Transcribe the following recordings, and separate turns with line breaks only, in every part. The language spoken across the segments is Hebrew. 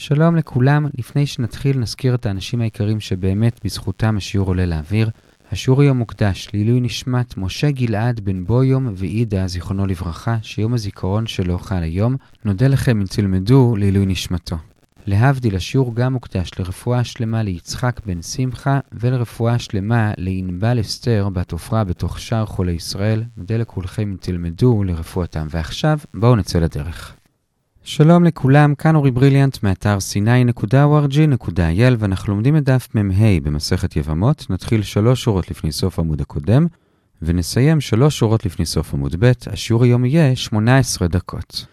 שלום לכולם, לפני שנתחיל נזכיר את האנשים היקרים שבאמת בזכותם השיעור עולה לאוויר. השיעור היום מוקדש לעילוי נשמת משה גלעד בן בויום ועידה, זיכרונו לברכה, שיום הזיכרון שלו חל היום. נודה לכם אם תלמדו לעילוי נשמתו. להבדיל, השיעור גם מוקדש לרפואה שלמה ליצחק בן שמחה ולרפואה שלמה לענבל אסתר בת עופרה בתוך שאר חולי ישראל. נודה לכולכם אם תלמדו לרפואתם. ועכשיו, בואו נצא לדרך. שלום לכולם, כאן אורי בריליאנט מאתר sny.org.il ואנחנו לומדים את דף מ"ה במסכת יבמות. נתחיל שלוש שורות לפני סוף עמוד הקודם ונסיים שלוש שורות לפני סוף עמוד ב'. השיעור היום יהיה 18 דקות.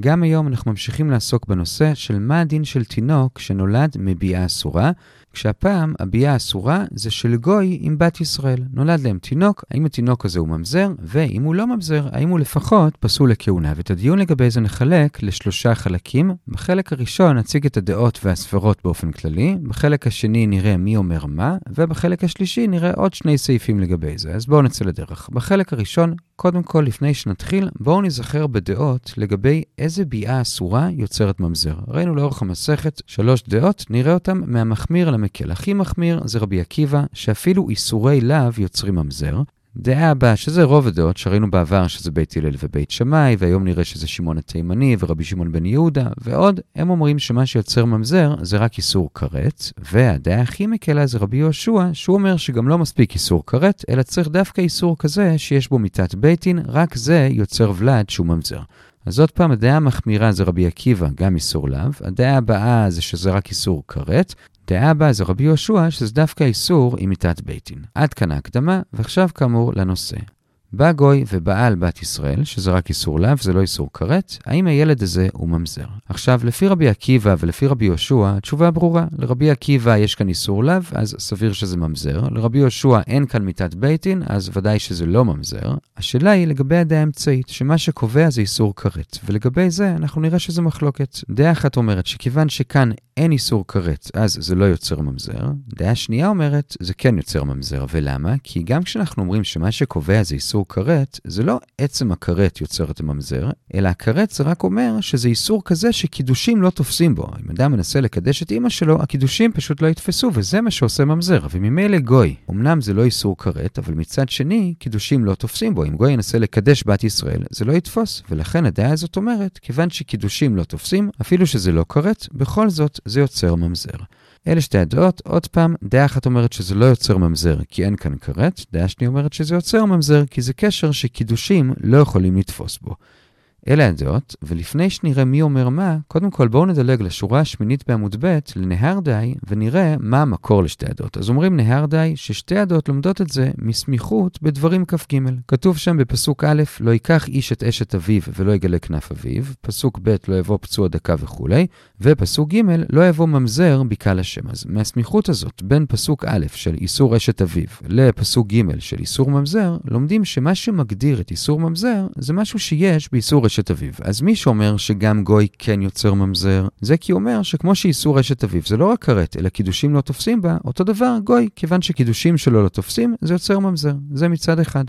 גם היום אנחנו ממשיכים לעסוק בנושא של מה הדין של תינוק שנולד מביאה אסורה, כשהפעם הביאה האסורה זה של גוי עם בת ישראל. נולד להם תינוק, האם התינוק הזה הוא ממזר, ואם הוא לא ממזר, האם הוא לפחות פסול לכהונה. ואת הדיון לגבי זה נחלק לשלושה חלקים. בחלק הראשון נציג את הדעות והספרות באופן כללי, בחלק השני נראה מי אומר מה, ובחלק השלישי נראה עוד שני סעיפים לגבי זה. אז בואו נצא לדרך. בחלק הראשון, קודם כל, לפני שנתחיל, בואו נזכר בדעות לגבי איזה ביאה אסורה יוצרת ממזר. ראינו לאורך המסכת שלוש דעות, נראה אותן מהמחמיר למקל. הכי מחמיר זה רבי עקיבא, שאפילו איסורי לאו יוצרים ממזר. דעה הבאה, שזה רוב הדעות, שראינו בעבר שזה בית הלל ובית שמאי, והיום נראה שזה שמעון התימני ורבי שמעון בן יהודה, ועוד, הם אומרים שמה שיוצר ממזר זה רק איסור כרת, והדעה הכי מקלה זה רבי יהושע, שהוא אומר שגם לא מספיק איסור כרת, אלא צריך דווקא איסור כזה שיש בו מיתת ביתין, רק זה יוצר ולד שהוא ממזר. אז עוד פעם, הדעה המחמירה זה רבי עקיבא, גם איסור לאו. הדעה הבאה זה שזה רק איסור כרת. דעה הבאה זה רבי יהושע, שזה דווקא איסור עם מיתת ביתין. עד כאן ההקדמה, ועכשיו כאמור לנושא. בא גוי ובעל בת ישראל, שזה רק איסור לאו, זה לא איסור כרת, האם הילד הזה הוא ממזר? עכשיו, לפי רבי עקיבא ולפי רבי יהושע, התשובה ברורה. לרבי עקיבא יש כאן איסור לאו, אז סביר שזה ממזר. לרבי יהושע אין כאן מיתת ביתין, אז ודאי שזה לא ממזר. השאלה היא לגבי הדעה האמצעית, שמה שקובע זה איסור כרת, ולגבי זה אנחנו נראה שזה מחלוקת. דעה אחת אומרת שכיוון שכאן אין איסור כרת, אז זה לא יוצר ממזר. דעה שנייה אומרת, זה כן יוצר ממזר. ולמה? כי גם כשאנחנו אומרים שמה שקובע זה איסור כרת, זה לא עצם הכרת יוצר את הממזר, אלא הכרת זה רק אומר שזה איסור כזה שקידושים לא תופסים בו. אם אדם מנסה לקדש את אימא שלו, הקידושים פשוט לא יתפסו, וזה מה שעושה ממזר. וממילא גוי, אמנם זה לא איסור כרת, אבל מצד שני, קידושים לא תופסים בו. אם גוי ינסה לקדש בת ישראל, זה לא יתפוס. ולכן הדעה הזאת אומרת, כיוון שקידושים לא תופסים, אפילו שזה לא כרת, בכל זאת זה יוצר ממזר. אלה שתי הדעות, עוד פעם, דעה אחת אומרת שזה לא יוצר ממזר כי אין כאן כרת, דעה שנייה אומרת שזה יוצר ממזר כי זה קשר שקידושים לא יכולים לתפוס בו. אלה הדעות, ולפני שנראה מי אומר מה, קודם כל בואו נדלג לשורה השמינית בעמוד ב' לנהר די, ונראה מה המקור לשתי הדעות. אז אומרים נהר די ששתי הדעות לומדות את זה מסמיכות בדברים כ"ג. כתוב שם בפסוק א', לא ייקח איש את אשת אביו ולא יגלה כנף אביו, פסוק ב', לא יבוא פצוע דקה וכולי, ופסוק ג', לא יבוא ממזר בקהל השם. אז מהסמיכות הזאת בין פסוק א' של איסור אשת אביו לפסוק ג' של איסור ממזר, לומדים שמה שמגדיר את איסור ממזר זה משהו שיש באיסור אשת אביו. אז מי שאומר שגם גוי כן יוצר ממזר, זה כי אומר שכמו שאיסור אשת אביו זה לא רק כרת, אלא קידושים לא תופסים בה, אותו דבר גוי, כיוון שקידושים שלו לא תופסים, זה יוצר ממזר. זה מצד אחד.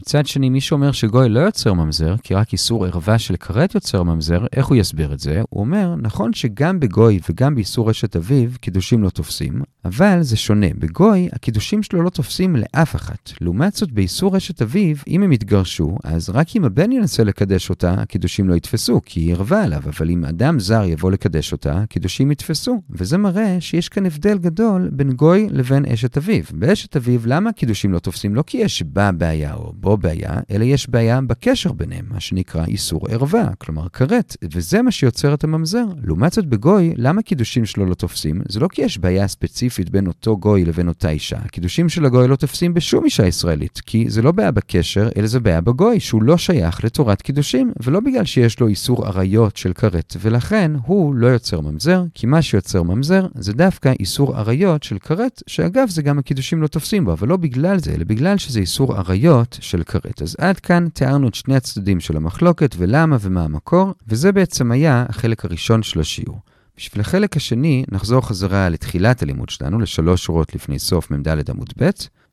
מצד שני, מי שאומר שגוי לא יוצר ממזר, כי רק איסור ערווה של כרת יוצר ממזר, איך הוא יסביר את זה? הוא אומר, נכון שגם בגוי וגם באיסור אשת אביו, קידושים לא תופסים, אבל זה שונה. בגוי, הקידושים שלו לא תופסים לאף אחת. לעומת זאת, באיסור אשת אביו, אם הם יתגרשו, אז רק אם הבן ינסה לקדש אותה, הקידושים לא יתפסו, כי היא ערווה עליו, אבל אם אדם זר יבוא לקדש אותה, הקידושים יתפסו. וזה מראה שיש כאן הבדל גדול בין גוי לבין אשת אביו. באשת אביו, למה הקידושים לא תופסים? לא כי יש בה בעיה או בו בעיה, אלא יש בעיה בקשר ביניהם, מה שנקרא איסור ערווה, כלומר כרת, וזה מה שיוצר את הממזר. לעומת זאת בגוי, למה קידושים שלו לא תופסים? זה לא כי יש בעיה ספציפית בין אותו גוי לבין אותה אישה. הקידושים של הגוי לא תופסים בשום אישה ישראלית, כי זה לא בעיה בקשר, אלא זה בעיה בגוי, שהוא לא שייך לתורת קידושים, ולא בגלל שיש לו איסור עריות של כרת, ולכן הוא לא יוצר ממזר, כי מה שיוצר ממזר זה דווקא איסור עריות של כרת, שאגב זה גם הקידושים לא תופסים בו, אבל לא בגלל זה, אלא בגלל שזה איסור עריות של כרת. אז עד כאן תיארנו את שני הצדדים של המחלוקת ולמה ומה המקור, וזה בעצם היה החלק הראשון של השיעור. בשביל החלק השני נחזור חזרה לתחילת הלימוד שלנו, לשלוש שורות לפני סוף מ"ד עמוד ב',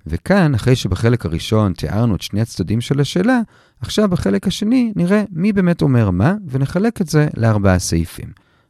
וכאן, אחרי שבחלק הראשון תיארנו את שני הצדדים של השאלה, עכשיו בחלק השני נראה מי באמת אומר מה, ונחלק את זה לארבעה סעיפים.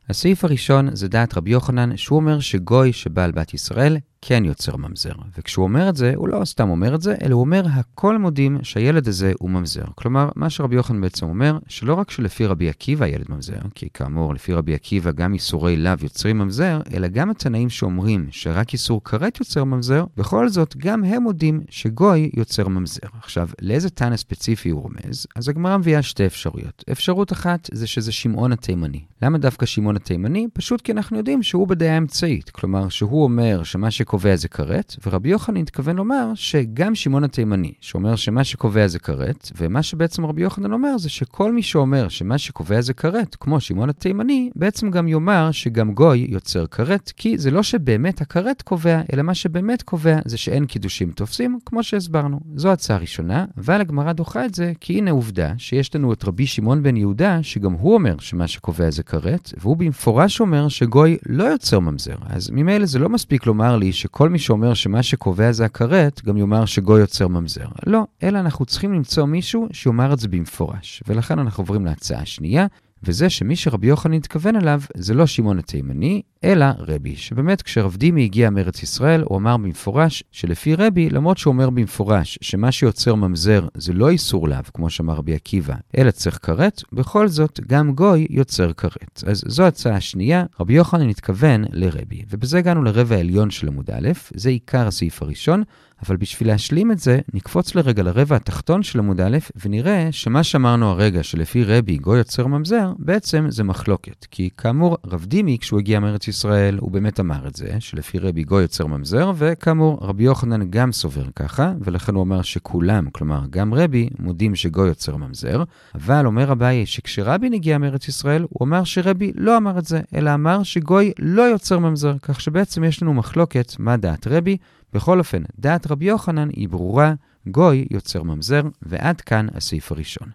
הסעיף הראשון זה דעת רבי יוחנן, שהוא אומר שגוי שבעל בת ישראל כן יוצר ממזר. וכשהוא אומר את זה, הוא לא סתם אומר את זה, אלא הוא אומר, הכל מודים שהילד הזה הוא ממזר. כלומר, מה שרבי יוחנן בעצם אומר, שלא רק שלפי רבי עקיבא הילד ממזר, כי כאמור, לפי רבי עקיבא גם איסורי לאו יוצרים ממזר, אלא גם התנאים שאומרים שרק איסור כרת יוצר ממזר, בכל זאת, גם הם מודים שגוי יוצר ממזר. עכשיו, לאיזה תנא ספציפי הוא רומז? אז הגמרא מביאה שתי אפשרויות. אפשרות אחת זה שזה שמעון התימני. למה דווקא שמעון התימני? פשוט כי אנחנו יודעים שהוא בדעה אמצעית. כלומר, שהוא אומר שמה שקובע זה כרת, ורבי יוחנן התכוון לומר שגם שמעון התימני, שאומר שמה שקובע זה כרת, ומה שבעצם רבי יוחנן אומר זה שכל מי שאומר שמה שקובע זה כרת, כמו שמעון התימני, בעצם גם יאמר שגם גוי יוצר כרת, כי זה לא שבאמת הכרת קובע, אלא מה שבאמת קובע זה שאין קידושים תופסים, כמו שהסברנו. זו הצעה ראשונה, אבל הגמרא דוחה את זה, כי הנה עובדה שיש לנו את רבי שמעון בן יהודה, שגם הוא אומר שמה שקובע זה כרת, והוא במפורש אומר שגוי לא יוצר ממזר. אז ממילא זה לא מספיק לומר לי שכל מי שאומר שמה שקובע זה הכרת, גם יאמר שגוי יוצר ממזר. לא, אלא אנחנו צריכים למצוא מישהו שיאמר את זה במפורש. ולכן אנחנו עוברים להצעה השנייה, וזה שמי שרבי יוחנן התכוון אליו זה לא שמעון התימני, אלא רבי, שבאמת כשרב דימי הגיע מארץ ישראל, הוא אמר במפורש שלפי רבי, למרות שהוא אומר במפורש שמה שיוצר ממזר זה לא איסור לאו, כמו שאמר רבי עקיבא, אלא צריך כרת, בכל זאת גם גוי יוצר כרת. אז זו הצעה השנייה, רבי יוחנן התכוון לרבי. ובזה הגענו לרבע העליון של עמוד א', זה עיקר הסעיף הראשון. אבל בשביל להשלים את זה, נקפוץ לרגע לרבע התחתון של עמוד א', ונראה שמה שאמרנו הרגע, שלפי רבי גוי יוצר ממזר, בעצם זה מחלוקת. כי כאמור, רב דימי, כשהוא הגיע מארץ ישראל, הוא באמת אמר את זה, שלפי רבי גוי יוצר ממזר, וכאמור, רבי יוחנן גם סובר ככה, ולכן הוא אומר שכולם, כלומר גם רבי, מודים שגוי יוצר ממזר, אבל אומר אביי שכשרבין הגיע מארץ ישראל, הוא אמר שרבי לא אמר את זה, אלא אמר שגוי לא יוצר ממזר, כך שבעצם יש לנו מחלוקת מה דעת רבי, בכל אופן, דעת רבי יוחנן היא ברורה, גוי יוצר ממזר, ועד כאן הסעיף הראשון.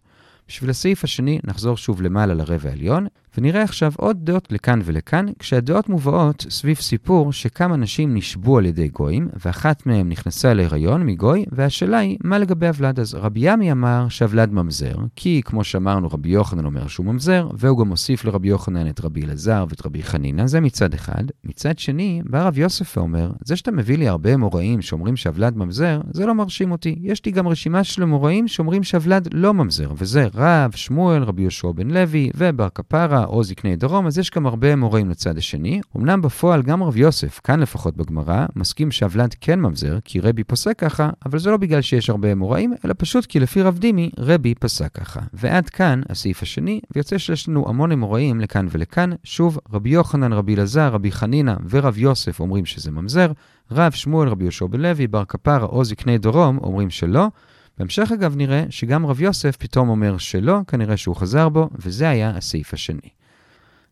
בשביל הסעיף השני נחזור שוב למעלה לרבע העליון, ונראה עכשיו עוד דעות לכאן ולכאן, כשהדעות מובאות סביב סיפור שכמה נשים נשבו על ידי גויים, ואחת מהן נכנסה להיריון מגוי, והשאלה היא, מה לגבי הוולד? אז רבי ימי אמר שהוולד ממזר, כי כמו שאמרנו, רבי יוחנן אומר שהוא ממזר, והוא גם מוסיף לרבי יוחנן את רבי אלעזר ואת רבי חנינא, זה מצד אחד. מצד שני, בא רב יוסף ואומר, זה שאתה מביא לי הרבה אמוראים שאומרים שהוולד ממזר, זה לא מרשים אותי. יש לי גם רשימה של אמוראים שאומרים שהוולד לא ממזר, וזה רב, שמואל, רבי יהושע בן לוי ובר כפרה, או זקני דרום, אז יש גם הרבה אמוראים לצד השני. אמנם בפועל גם רב יוסף, כאן לפחות בגמרא, מסכים שהוולד כן ממזר, כי רבי פוסק ככה, אבל זה לא בגלל שיש הרבה אמוראים, אלא פשוט כי לפי רב דימי, רבי פסק ככה. ועד כאן הסעיף השני, ויוצא שיש לנו המון אמוראים לכאן ולכאן. שוב, רבי יוחנן, רבי אלעזר, רבי חנינא ורב יוסף אומרים שזה ממזר, רב שמואל, רבי יהושע לוי, בר כפרה או זקני דרום אומרים שלא. בהמשך אגב נראה שגם רב יוסף פתאום אומר שלא, כנראה שהוא חזר בו, וזה היה הסעיף השני.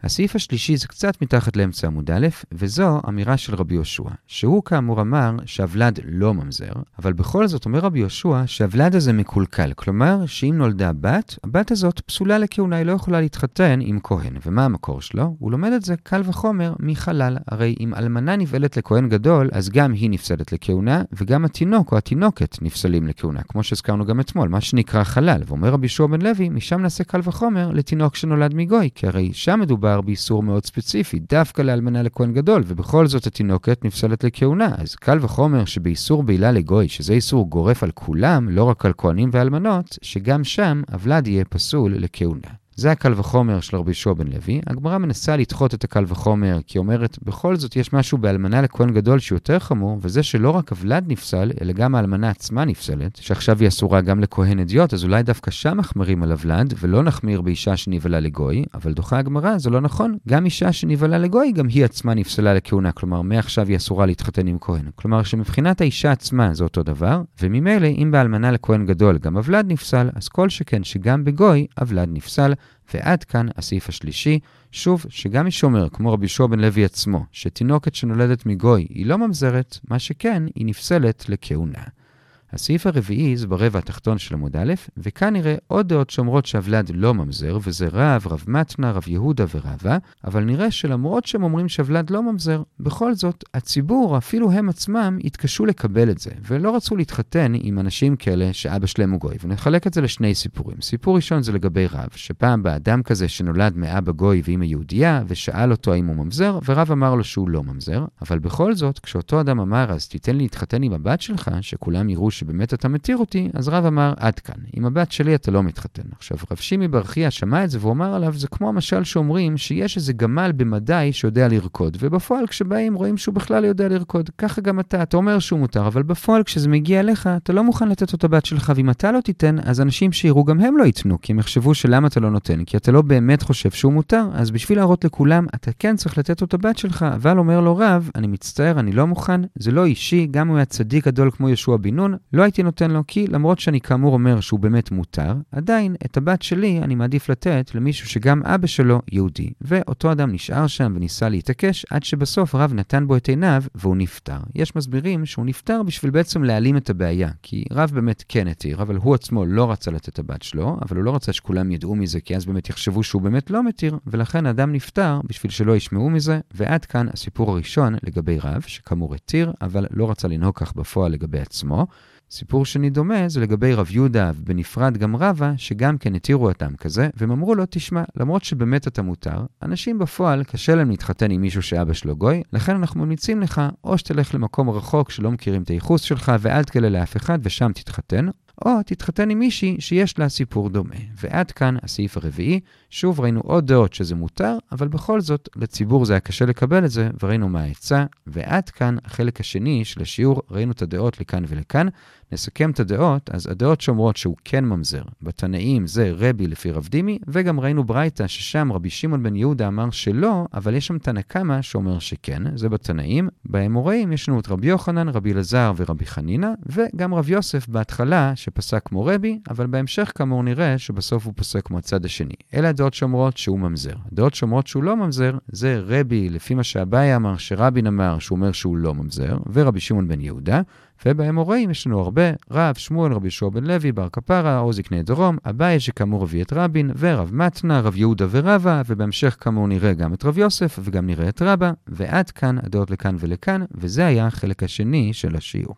הסעיף השלישי זה קצת מתחת לאמצע עמוד א', וזו אמירה של רבי יהושע, שהוא כאמור אמר שהוולד לא ממזר, אבל בכל זאת אומר רבי יהושע שהוולד הזה מקולקל, כלומר שאם נולדה בת, הבת הזאת פסולה לכהונה, היא לא יכולה להתחתן עם כהן. ומה המקור שלו? הוא לומד את זה קל וחומר מחלל, הרי אם אלמנה נבעלת לכהן גדול, אז גם היא נפסלת לכהונה, וגם התינוק או התינוקת נפסלים לכהונה, כמו שהזכרנו גם אתמול, מה שנקרא חלל. ואומר רבי יהושע בן לוי, משם נעשה קל וחומר לתינוק שנולד מגוי, כי הרי שם מדובר מדובר באיסור מאוד ספציפי, דווקא לאלמנה לכהן גדול, ובכל זאת התינוקת נפסלת לכהונה. אז קל וחומר שבאיסור בעילה לגוי, שזה איסור גורף על כולם, לא רק על כהנים ואלמנות, שגם שם הוולד יהיה פסול לכהונה. זה הקל וחומר של רבי יהושע בן לוי. הגמרא מנסה לדחות את הקל וחומר, כי אומרת, בכל זאת יש משהו באלמנה לכהן גדול שיותר חמור, וזה שלא רק הוולד נפסל, אלא גם האלמנה עצמה נפסלת, שעכשיו היא אסורה גם לכהן אדיוט, אז אולי דווקא שם מחמירים על הוולד, ולא נחמיר באישה שנבהלה לגוי, אבל דוחה הגמרא, זה לא נכון. גם אישה שנבהלה לגוי, גם היא עצמה נפסלה לכהונה, כלומר, מעכשיו היא אסורה להתחתן עם כהן. כלומר, שמבחינת האישה עצמה זה אותו דבר, וממילא, אם באלמנה לכהן גדול גם הוולד נפסל, אז כל שכן שגם בגוי הוולד נפסל. ועד כאן הסעיף השלישי, שוב, שגם מי שאומר, כמו רבי יהושע בן לוי עצמו, שתינוקת שנולדת מגוי היא לא ממזרת, מה שכן, היא נפסלת לכהונה. הסעיף הרביעי זה ברבע התחתון של עמוד א', וכאן נראה עוד דעות שאומרות שהוולד לא ממזר, וזה רב, רב מתנה, רב יהודה ורבא, אבל נראה שלמרות שהם אומרים שהוולד לא ממזר, בכל זאת, הציבור, אפילו הם עצמם, התקשו לקבל את זה, ולא רצו להתחתן עם אנשים כאלה שאבא שלהם הוא גוי. ונחלק את זה לשני סיפורים. סיפור ראשון זה לגבי רב, שפעם בא אדם כזה שנולד מאבא גוי ואמא יהודייה, ושאל אותו האם הוא ממזר, ורב אמר לו שהוא לא ממזר, אבל בכל זאת, כשאותו אדם אמר, אז תיתן לי להתחתן עם הבת שלך, שכולם יראו שבאמת אתה מתיר אותי, אז רב אמר, עד כאן, עם הבת שלי אתה לא מתחתן. עכשיו, רב שימי ברכיה שמע את זה והוא אמר עליו, זה כמו המשל שאומרים שיש איזה גמל במדי שיודע לרקוד, ובפועל כשבאים רואים שהוא בכלל יודע לרקוד. ככה גם אתה, אתה אומר שהוא מותר, אבל בפועל כשזה מגיע אליך, אתה לא מוכן לתת אותו בת שלך, ואם אתה לא תיתן, אז אנשים שיראו גם הם לא ייתנו, כי הם יחשבו שלמה אתה לא נותן, כי אתה לא באמת חושב שהוא מותר, אז בשביל להראות לכולם, אתה כן צריך לתת אותו בת שלך, אבל אומר לו רב, אני מצטער, אני לא מוכן, זה לא אישי, גם אם הוא היה צדיק גדול כמו יהושע בן נון, לא הייתי נותן לו, כי למרות שאני כאמור אומר שהוא באמת מותר, עדיין את הבת שלי אני מעדיף לתת למישהו שגם אבא שלו יהודי. ואותו אדם נשאר שם וניסה להתעקש, עד שבסוף רב נתן בו את עיניו והוא נפטר. יש מסבירים שהוא נפטר בשביל בעצם להעלים את הבעיה, כי רב באמת כן התיר, אבל הוא עצמו לא רצה לתת את הבת שלו, אבל הוא לא רצה שכולם ידעו מזה, כי אז באמת יחשבו שהוא באמת לא מתיר, ולכן האדם נפטר בשביל שלא ישמעו מזה, ועד כאן הסיפור הראשון לגבי רב, שכאמור התיר, אבל לא רצה לנהוג כך בפועל לגבי עצמו. סיפור שני דומה זה לגבי רב יהודה ובנפרד גם רבא, שגם כן התירו אדם כזה, והם אמרו לו, תשמע, למרות שבאמת אתה מותר, אנשים בפועל קשה להם להתחתן עם מישהו שאבא שלו גוי, לכן אנחנו ממליצים לך, או שתלך למקום רחוק שלא מכירים את הייחוס שלך ואל תגלה לאף אחד ושם תתחתן, או תתחתן עם מישהי שיש לה סיפור דומה. ועד כאן הסעיף הרביעי. שוב ראינו עוד דעות שזה מותר, אבל בכל זאת לציבור זה היה קשה לקבל את זה, וראינו מה העצה. ועד כאן החלק השני של השיעור, ראינו את הדעות לכאן ולכאן. נסכם את הדעות, אז הדעות שאומרות שהוא כן ממזר. בתנאים זה רבי לפי רב דימי, וגם ראינו ברייתא ששם רבי שמעון בן יהודה אמר שלא, אבל יש שם תנא קמא שאומר שכן, זה בתנאים. באמוראים יש לנו את רבי יוחנן, רבי אלעזר ורבי חנינא, וגם רב יוסף בהתחלה שפסק כמו רבי, אבל בהמשך כאמור נראה שבסוף הוא פוסק כמו הצד השני. אלה הדעות שאומרות שהוא ממזר. הדעות שאומרות שהוא לא ממזר, זה רבי, לפי מה שאביי אמר, שרבין אמר, שהוא אומר שהוא לא ממזר, ורבי שמעון בן יהודה. ובאמוראים יש לנו הרבה, רב, שמואל, רבי יהושע בן לוי, בר כפרה, או זקני דרום, אביי שכאמור הביא את רבין, ורב מתנה, רב יהודה ורבא, ובהמשך כאמור נראה גם את רב יוסף, וגם נראה את רבא, ועד כאן הדעות לכאן ולכאן, וזה היה החלק השני של השיעור.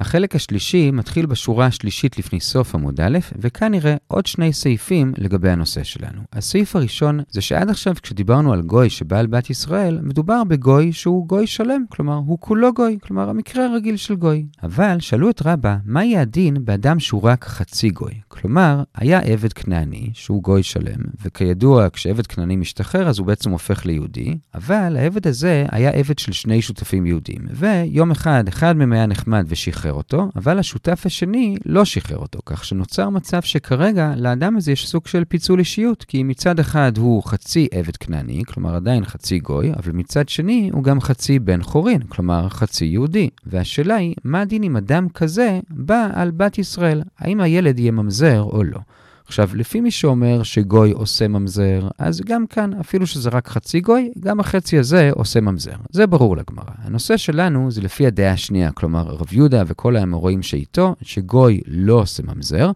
החלק השלישי מתחיל בשורה השלישית לפני סוף עמוד א', וכאן נראה עוד שני סעיפים לגבי הנושא שלנו. הסעיף הראשון זה שעד עכשיו כשדיברנו על גוי שבא על בת ישראל, מדובר בגוי שהוא גוי שלם, כלומר הוא כולו גוי, כלומר המקרה הרגיל של גוי. אבל שאלו את רבא, מה יהיה הדין באדם שהוא רק חצי גוי? כלומר, היה עבד כנעני שהוא גוי שלם, וכידוע כשעבד כנעני משתחרר אז הוא בעצם הופך ליהודי, אבל העבד הזה היה עבד של שני שותפים יהודים, ויום אחד, אחד מהם היה נחמד ושחרר שחרר אותו, אבל השותף השני לא שחרר אותו, כך שנוצר מצב שכרגע לאדם הזה יש סוג של פיצול אישיות, כי מצד אחד הוא חצי עבד כנעני, כלומר עדיין חצי גוי, אבל מצד שני הוא גם חצי בן חורין, כלומר חצי יהודי. והשאלה היא, מה הדין אם אדם כזה בא על בת ישראל? האם הילד יהיה ממזר או לא? עכשיו, לפי מי שאומר שגוי עושה ממזר, אז גם כאן, אפילו שזה רק חצי גוי, גם החצי הזה עושה ממזר. זה ברור לגמרא. הנושא שלנו זה לפי הדעה השנייה, כלומר, רב יהודה וכל האמוראים שאיתו, שגוי לא עושה ממזר,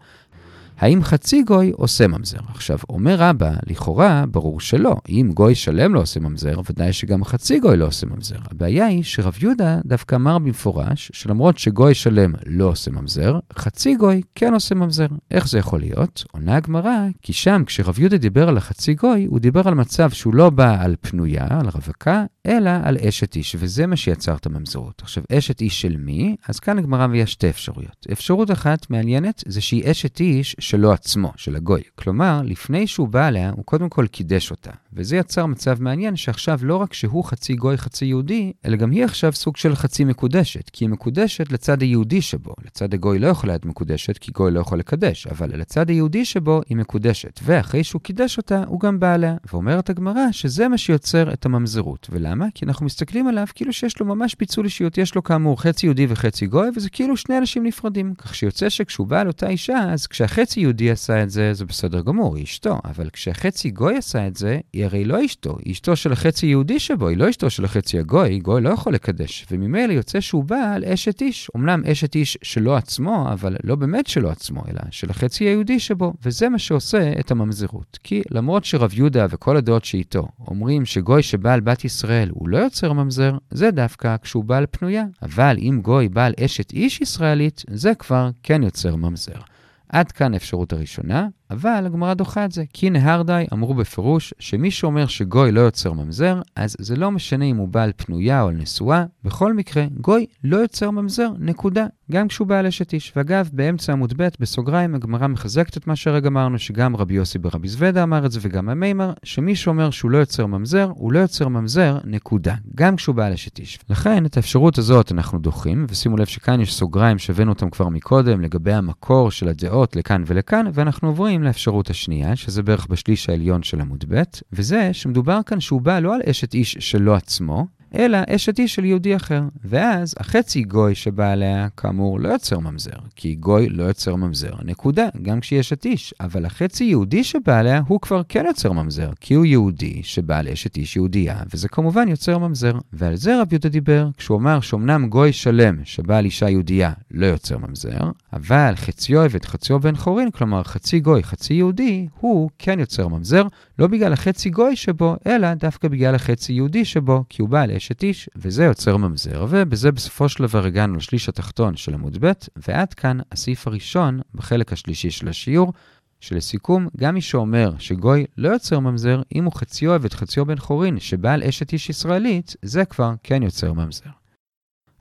האם חצי גוי עושה ממזר? עכשיו, אומר רבא, לכאורה, ברור שלא. אם גוי שלם לא עושה ממזר, ודאי שגם חצי גוי לא עושה ממזר. הבעיה היא שרב יהודה דווקא אמר במפורש, שלמרות שגוי שלם לא עושה ממזר, חצי גוי כן עושה ממזר. איך זה יכול להיות? עונה הגמרא, כי שם, כשרב יהודה דיבר על החצי גוי, הוא דיבר על מצב שהוא לא בא על פנויה, על רווקה, אלא על אשת איש, וזה מה שיצר את הממזרות. עכשיו, אשת איש של מי? אז כאן הגמרא מביאה שתי אפשרויות. אפשרות אחת מעניינת זה שהיא אשת איש שלו עצמו, של הגוי. כלומר, לפני שהוא בא אליה, הוא קודם כל קידש אותה. וזה יצר מצב מעניין שעכשיו לא רק שהוא חצי גוי חצי יהודי, אלא גם היא עכשיו סוג של חצי מקודשת, כי היא מקודשת לצד היהודי שבו. לצד הגוי לא יכולה להיות מקודשת, כי גוי לא יכול לקדש, אבל לצד היהודי שבו היא מקודשת. ואחרי שהוא קידש אותה, הוא גם בא אליה. ואומרת הגמרא שזה מה שיוצר את הממזרות. ולמה? כי אנחנו מסתכלים עליו כאילו שיש לו ממש פיצול אישיות, יש לו כאמור חצי יהודי וחצי גוי, וזה כאילו שני אנשים נפרדים. כך שיוצא שכשהוא בא על אותה אישה, אז כשהחצי כשחצי יהודי עשה את זה, זה בסדר גמור, היא אשתו, אבל כשחצי גוי עשה את זה, היא הרי לא אשתו, היא אשתו של החצי יהודי שבו, היא לא אשתו של החצי הגוי, גוי לא יכול לקדש, וממילא יוצא שהוא בעל אשת איש. אמנם אשת איש שלו עצמו, אבל לא באמת שלו עצמו, אלא של החצי היהודי שבו, וזה מה שעושה את הממזרות. כי למרות שרב יהודה וכל הדעות שאיתו אומרים שגוי שבעל בת ישראל הוא לא יוצר ממזר, זה דווקא כשהוא בעל פנויה. אבל אם גוי בעל אשת איש ישראלית, זה כבר כן יוצר ממזר. עד כאן האפשרות הראשונה, אבל הגמרא דוחה את זה, כי נהרדאי אמרו בפירוש שמי שאומר שגוי לא יוצר ממזר, אז זה לא משנה אם הוא בעל פנויה או נשואה, בכל מקרה, גוי לא יוצר ממזר, נקודה. גם כשהוא בעל אשת איש. ואגב, באמצע עמוד ב', בסוגריים, הגמרא מחזקת את מה שהרגע אמרנו, שגם רבי יוסי ברבי זוודה אמר את זה וגם המימר, שמי שאומר שהוא לא יוצר ממזר, הוא לא יוצר ממזר, נקודה. גם כשהוא בעל אשת איש. לכן, את האפשרות הזאת אנחנו דוחים, ושימו לב שכאן יש סוגריים שהבאנו אותם כבר מקודם, לגבי המקור של הדעות לכאן ולכאן, ואנחנו עוברים לאפשרות השנייה, שזה בערך בשליש העליון של עמוד ב', וזה שמדובר כאן שהוא בא לא על אשת איש שלו עצמו, אלא אשת איש של יהודי אחר. ואז החצי גוי שבא עליה, כאמור, לא יוצר ממזר, כי גוי לא יוצר ממזר, נקודה, גם כשהיא אשת איש. אבל החצי יהודי שבא עליה, הוא כבר כן יוצר ממזר, כי הוא יהודי שבא לאשת איש יהודייה, וזה כמובן יוצר ממזר. ועל זה רב יהודה דיבר, כשהוא אמר שאומנם גוי שלם שבא על אישה יהודייה לא יוצר ממזר, אבל חציו עבד, חציו בן חורין, כלומר חצי גוי, חצי יהודי, הוא כן יוצר ממזר, לא בגלל החצי גוי שבו, אלא דווקא בגלל החצי יהודי שבו, כי הוא בא לאשת איש, וזה יוצר ממזר, ובזה בסופו של דבר הגענו לשליש התחתון של עמוד ב', ועד כאן הסעיף הראשון בחלק השלישי של השיעור, שלסיכום, גם מי שאומר שגוי לא יוצר ממזר, אם הוא חציו עבד חציו בן חורין, שבעל אשת איש ישראלית, זה כבר כן יוצר ממזר.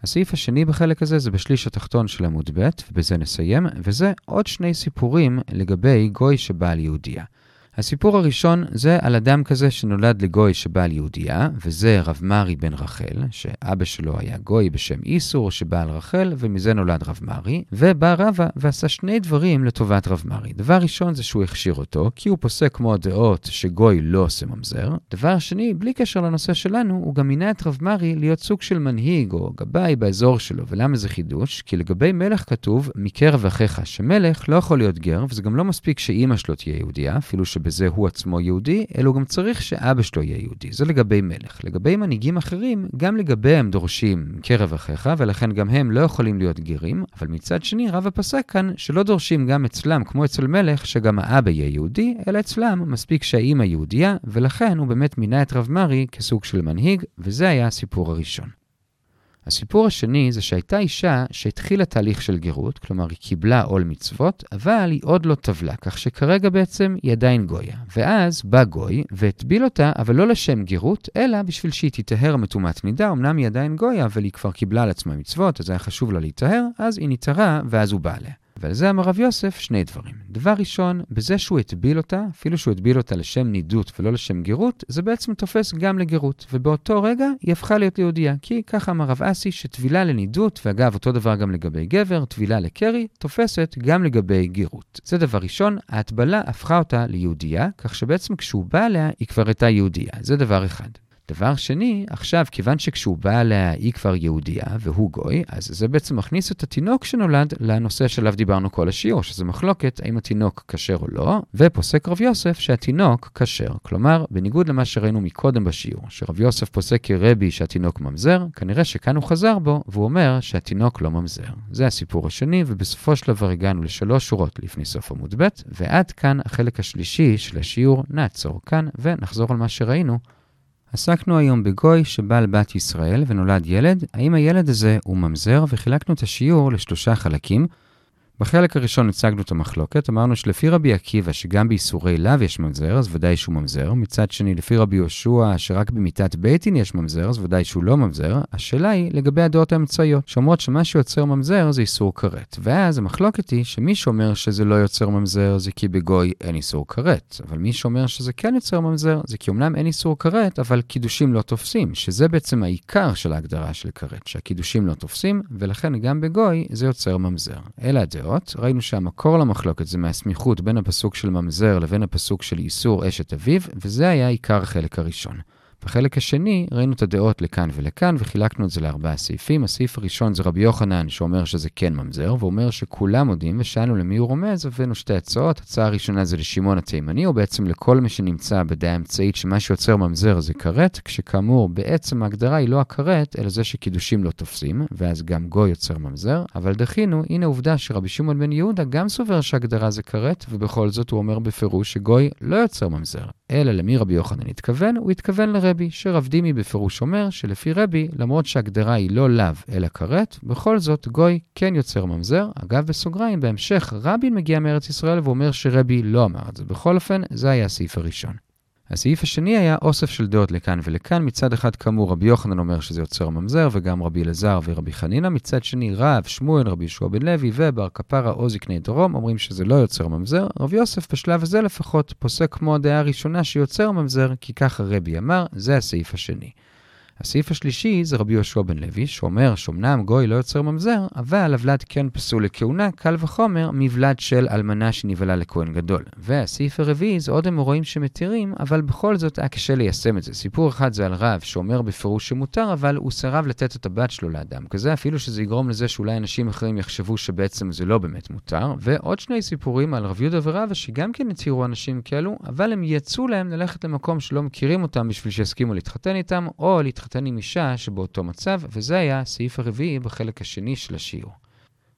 הסעיף השני בחלק הזה זה בשליש התחתון של עמוד ב', ובזה נסיים, וזה עוד שני סיפורים לגבי גוי שבעל יהודייה. הסיפור הראשון זה על אדם כזה שנולד לגוי שבעל יהודייה, וזה רב מרי בן רחל, שאבא שלו היה גוי בשם איסור שבעל רחל, ומזה נולד רב מרי, ובא רבא ועשה שני דברים לטובת רב מרי. דבר ראשון זה שהוא הכשיר אותו, כי הוא פוסק כמו הדעות שגוי לא עושה ממזר. דבר שני, בלי קשר לנושא שלנו, הוא גם מינה את רב מרי להיות סוג של מנהיג או גבאי באזור שלו. ולמה זה חידוש? כי לגבי מלך כתוב, מקרב אחיך, שמלך לא יכול להיות גר, וזה גם לא מספיק שאימא שלו תהיה יהודייה, אפילו שבזה הוא עצמו יהודי, אלא הוא גם צריך שאבא שלו יהיה יהודי. זה לגבי מלך. לגבי מנהיגים אחרים, גם לגביהם דורשים קרב אחיך, ולכן גם הם לא יכולים להיות גרים, אבל מצד שני, רב הפסק כאן שלא דורשים גם אצלם, כמו אצל מלך, שגם האבא יהיה יהודי, אלא אצלם מספיק שהאימא יהודייה, ולכן הוא באמת מינה את רב מרי כסוג של מנהיג, וזה היה הסיפור הראשון. הסיפור השני זה שהייתה אישה שהתחילה תהליך של גרות, כלומר היא קיבלה עול מצוות, אבל היא עוד לא טבלה, כך שכרגע בעצם היא עדיין גויה. ואז בא גוי והטביל אותה, אבל לא לשם גרות, אלא בשביל שהיא תיטהר מטומאת מידה, אמנם היא עדיין גויה, אבל היא כבר קיבלה על עצמה מצוות, אז היה חשוב לה להיטהר, אז היא נטהרה, ואז הוא בא עליה. ועל זה אמר רב יוסף שני דברים. דבר ראשון, בזה שהוא הטביל אותה, אפילו שהוא הטביל אותה לשם נידות ולא לשם גירות, זה בעצם תופס גם לגירות. ובאותו רגע היא הפכה להיות ליהודייה. כי ככה אמר רב אסי, שטבילה לנידות, ואגב, אותו דבר גם לגבי גבר, טבילה לקרי, תופסת גם לגבי גירות. זה דבר ראשון, ההטבלה הפכה אותה ליהודייה, כך שבעצם כשהוא בא אליה, היא כבר הייתה יהודייה. זה דבר אחד. דבר שני, עכשיו, כיוון שכשהוא בא אליה היא כבר יהודייה והוא גוי, אז זה בעצם מכניס את התינוק שנולד לנושא שעליו דיברנו כל השיעור, שזה מחלוקת האם התינוק כשר או לא, ופוסק רב יוסף שהתינוק כשר. כלומר, בניגוד למה שראינו מקודם בשיעור, שרב יוסף פוסק כרבי שהתינוק ממזר, כנראה שכאן הוא חזר בו, והוא אומר שהתינוק לא ממזר. זה הסיפור השני, ובסופו של דבר הגענו לשלוש שורות לפני סוף עמוד ב', ועד כאן החלק השלישי של השיעור. נעצור כאן ונחזור על מה שראינו עסקנו היום בגוי שבא על בת ישראל ונולד ילד, האם הילד הזה הוא ממזר, וחילקנו את השיעור לשלושה חלקים. בחלק הראשון הצגנו את המחלוקת, אמרנו שלפי רבי עקיבא, שגם באיסורי לאו יש ממזר, אז ודאי שהוא ממזר. מצד שני, לפי רבי יהושע, שרק במיתת בית דין יש ממזר, אז ודאי שהוא לא ממזר. השאלה היא לגבי הדעות האמצעיות, שאומרות שמה שיוצר ממזר זה איסור כרת. ואז המחלוקת היא שמי שאומר שזה לא יוצר ממזר זה כי בגוי אין איסור כרת. אבל מי שאומר שזה כן יוצר ממזר זה כי אמנם אין איסור כרת, אבל קידושים לא תופסים, שזה בעצם העיקר של ההגדרה של כרת, שהקידושים לא תופסים, ולכן גם בגוי זה יוצר ממזר. אלה הדעות. הדעות, ראינו שהמקור למחלוקת זה מהסמיכות בין הפסוק של ממזר לבין הפסוק של איסור אשת אביו, וזה היה עיקר החלק הראשון. בחלק השני ראינו את הדעות לכאן ולכאן וחילקנו את זה לארבעה סעיפים. הסעיף הראשון זה רבי יוחנן שאומר שזה כן ממזר, ואומר שכולם מודים, ושאלנו למי הוא רומז, הבאנו שתי הצעות. הצעה הראשונה זה לשמעון התימני, או בעצם לכל מי שנמצא בדעה אמצעית שמה שיוצר ממזר זה כרת, כשכאמור בעצם ההגדרה היא לא הכרת, אלא זה שקידושים לא תופסים, ואז גם גוי יוצר ממזר. אבל דחינו, הנה עובדה שרבי שמעון בן יהודה גם סובר שהגדרה זה כרת, ובכל זאת הוא אומר בפירוש שגוי לא יוצר ממזר. אלא למי רבי יוחנן התכוון? הוא התכוון לרבי, שרב דימי בפירוש אומר שלפי רבי, למרות שההגדרה היא לא לאו אלא כרת, בכל זאת גוי כן יוצר ממזר. אגב, בסוגריים, בהמשך רבין מגיע מארץ ישראל ואומר שרבי לא אמר את זה. בכל אופן, זה היה הסעיף הראשון. הסעיף השני היה אוסף של דעות לכאן ולכאן. מצד אחד, כאמור, רבי יוחנן אומר שזה יוצר ממזר, וגם רבי אלעזר ורבי חנינא. מצד שני, רב, שמואל, רבי ישוע בן לוי ובר כפרה או זקני דרום אומרים שזה לא יוצר ממזר. רבי יוסף, בשלב הזה לפחות, פוסק כמו הדעה הראשונה שיוצר ממזר, כי ככה רבי אמר, זה הסעיף השני. הסעיף השלישי זה רבי יהושע בן לוי, שאומר שאומנם גוי לא יוצר ממזר, אבל הוולד כן פסול לכהונה, קל וחומר, מבלד של אלמנה שנבהלה לכהן גדול. והסעיף הרביעי זה עוד אמוראים שמתירים, אבל בכל זאת היה קשה ליישם את זה. סיפור אחד זה על רב שאומר בפירוש שמותר, אבל הוא סירב לתת את הבת שלו לאדם כזה, אפילו שזה יגרום לזה שאולי אנשים אחרים יחשבו שבעצם זה לא באמת מותר. ועוד שני סיפורים על רב יהודה ורבא שגם כן התירו אנשים כאלו, אבל הם יצאו להם ללכת למקום שלא מכירים אותם בשביל שיסכימו להתחתן איתם, או להתחתן להתחתן עם אישה שבאותו מצב, וזה היה הסעיף הרביעי בחלק השני של השיעור.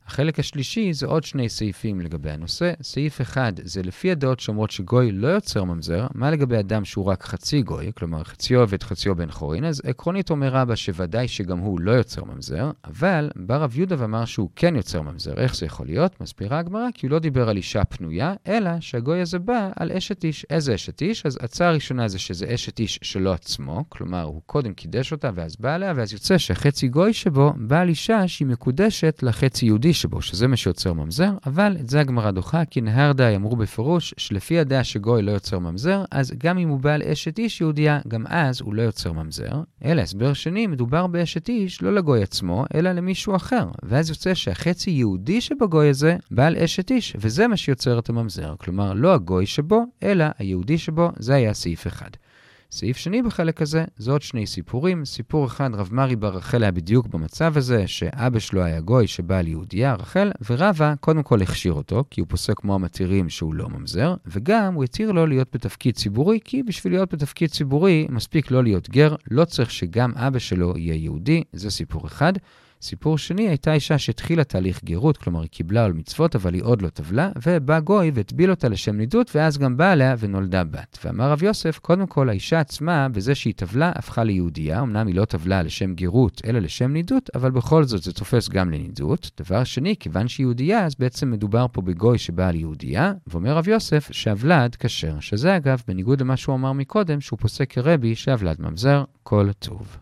החלק השלישי זה עוד שני סעיפים לגבי הנושא. סעיף אחד זה לפי הדעות שאומרות שגוי לא יוצר ממזר, מה לגבי אדם שהוא רק חצי גוי, כלומר חציו עובד חציו בן חורין, אז עקרונית אומר רבא שוודאי שגם הוא לא יוצר ממזר, אבל בא רב יהודה ואמר שהוא כן יוצר ממזר. איך זה יכול להיות? מסבירה הגמרא, כי הוא לא דיבר על אישה פנויה, אלא שהגוי הזה בא על אשת איש. איזה אשת איש? אז הצעה הראשונה זה שזה אשת איש שלו עצמו, כלומר הוא קודם קידש אותה ואז בא עליה, ואז יוצא שהחצי גוי שבו בא על אישה שהיא מקודשת לחצי יהודי שבו, שזה מה שיוצר ממזר, אבל את זה הגמרא דוחה, כי נהר די אמרו בפירוש שלפי הדעה שגוי לא יוצר ממזר, אז גם אם הוא בעל אשת איש יהודייה, גם אז הוא לא יוצר ממזר. אלא הסבר שני, מדובר באשת איש לא לגוי עצמו, אלא למישהו אחר. ואז יוצא שהחצי יהודי שבגוי הזה בעל אשת איש, וזה מה שיוצר את הממזר. כלומר, לא הגוי שבו, אלא היהודי שבו, זה היה סעיף אחד. סעיף שני בחלק הזה, זה עוד שני סיפורים. סיפור אחד, רב מרי בר רחל היה בדיוק במצב הזה, שאבא שלו היה גוי שבא ליהודייה, רחל, ורבא קודם כל הכשיר אותו, כי הוא פוסק כמו המתירים שהוא לא ממזר, וגם הוא התיר לו להיות בתפקיד ציבורי, כי בשביל להיות בתפקיד ציבורי מספיק לא להיות גר, לא צריך שגם אבא שלו יהיה יהודי, זה סיפור אחד. סיפור שני, הייתה אישה שהתחילה תהליך גרות, כלומר היא קיבלה על מצוות, אבל היא עוד לא טבלה, ובא גוי והטביל אותה לשם נידות, ואז גם באה עליה ונולדה בת. ואמר רב יוסף, קודם כל האישה עצמה, בזה שהיא טבלה, הפכה ליהודייה, אמנם היא לא טבלה לשם גרות, אלא לשם נידות, אבל בכל זאת זה תופס גם לנידות. דבר שני, כיוון שהיא יהודייה, אז בעצם מדובר פה בגוי שבא ליהודייה, ואומר רב יוסף שהוולד כשר, שזה אגב, בניגוד למה שהוא אמר מקודם, שהוא פוסק כרבי שהוולד ממזר, כל טוב.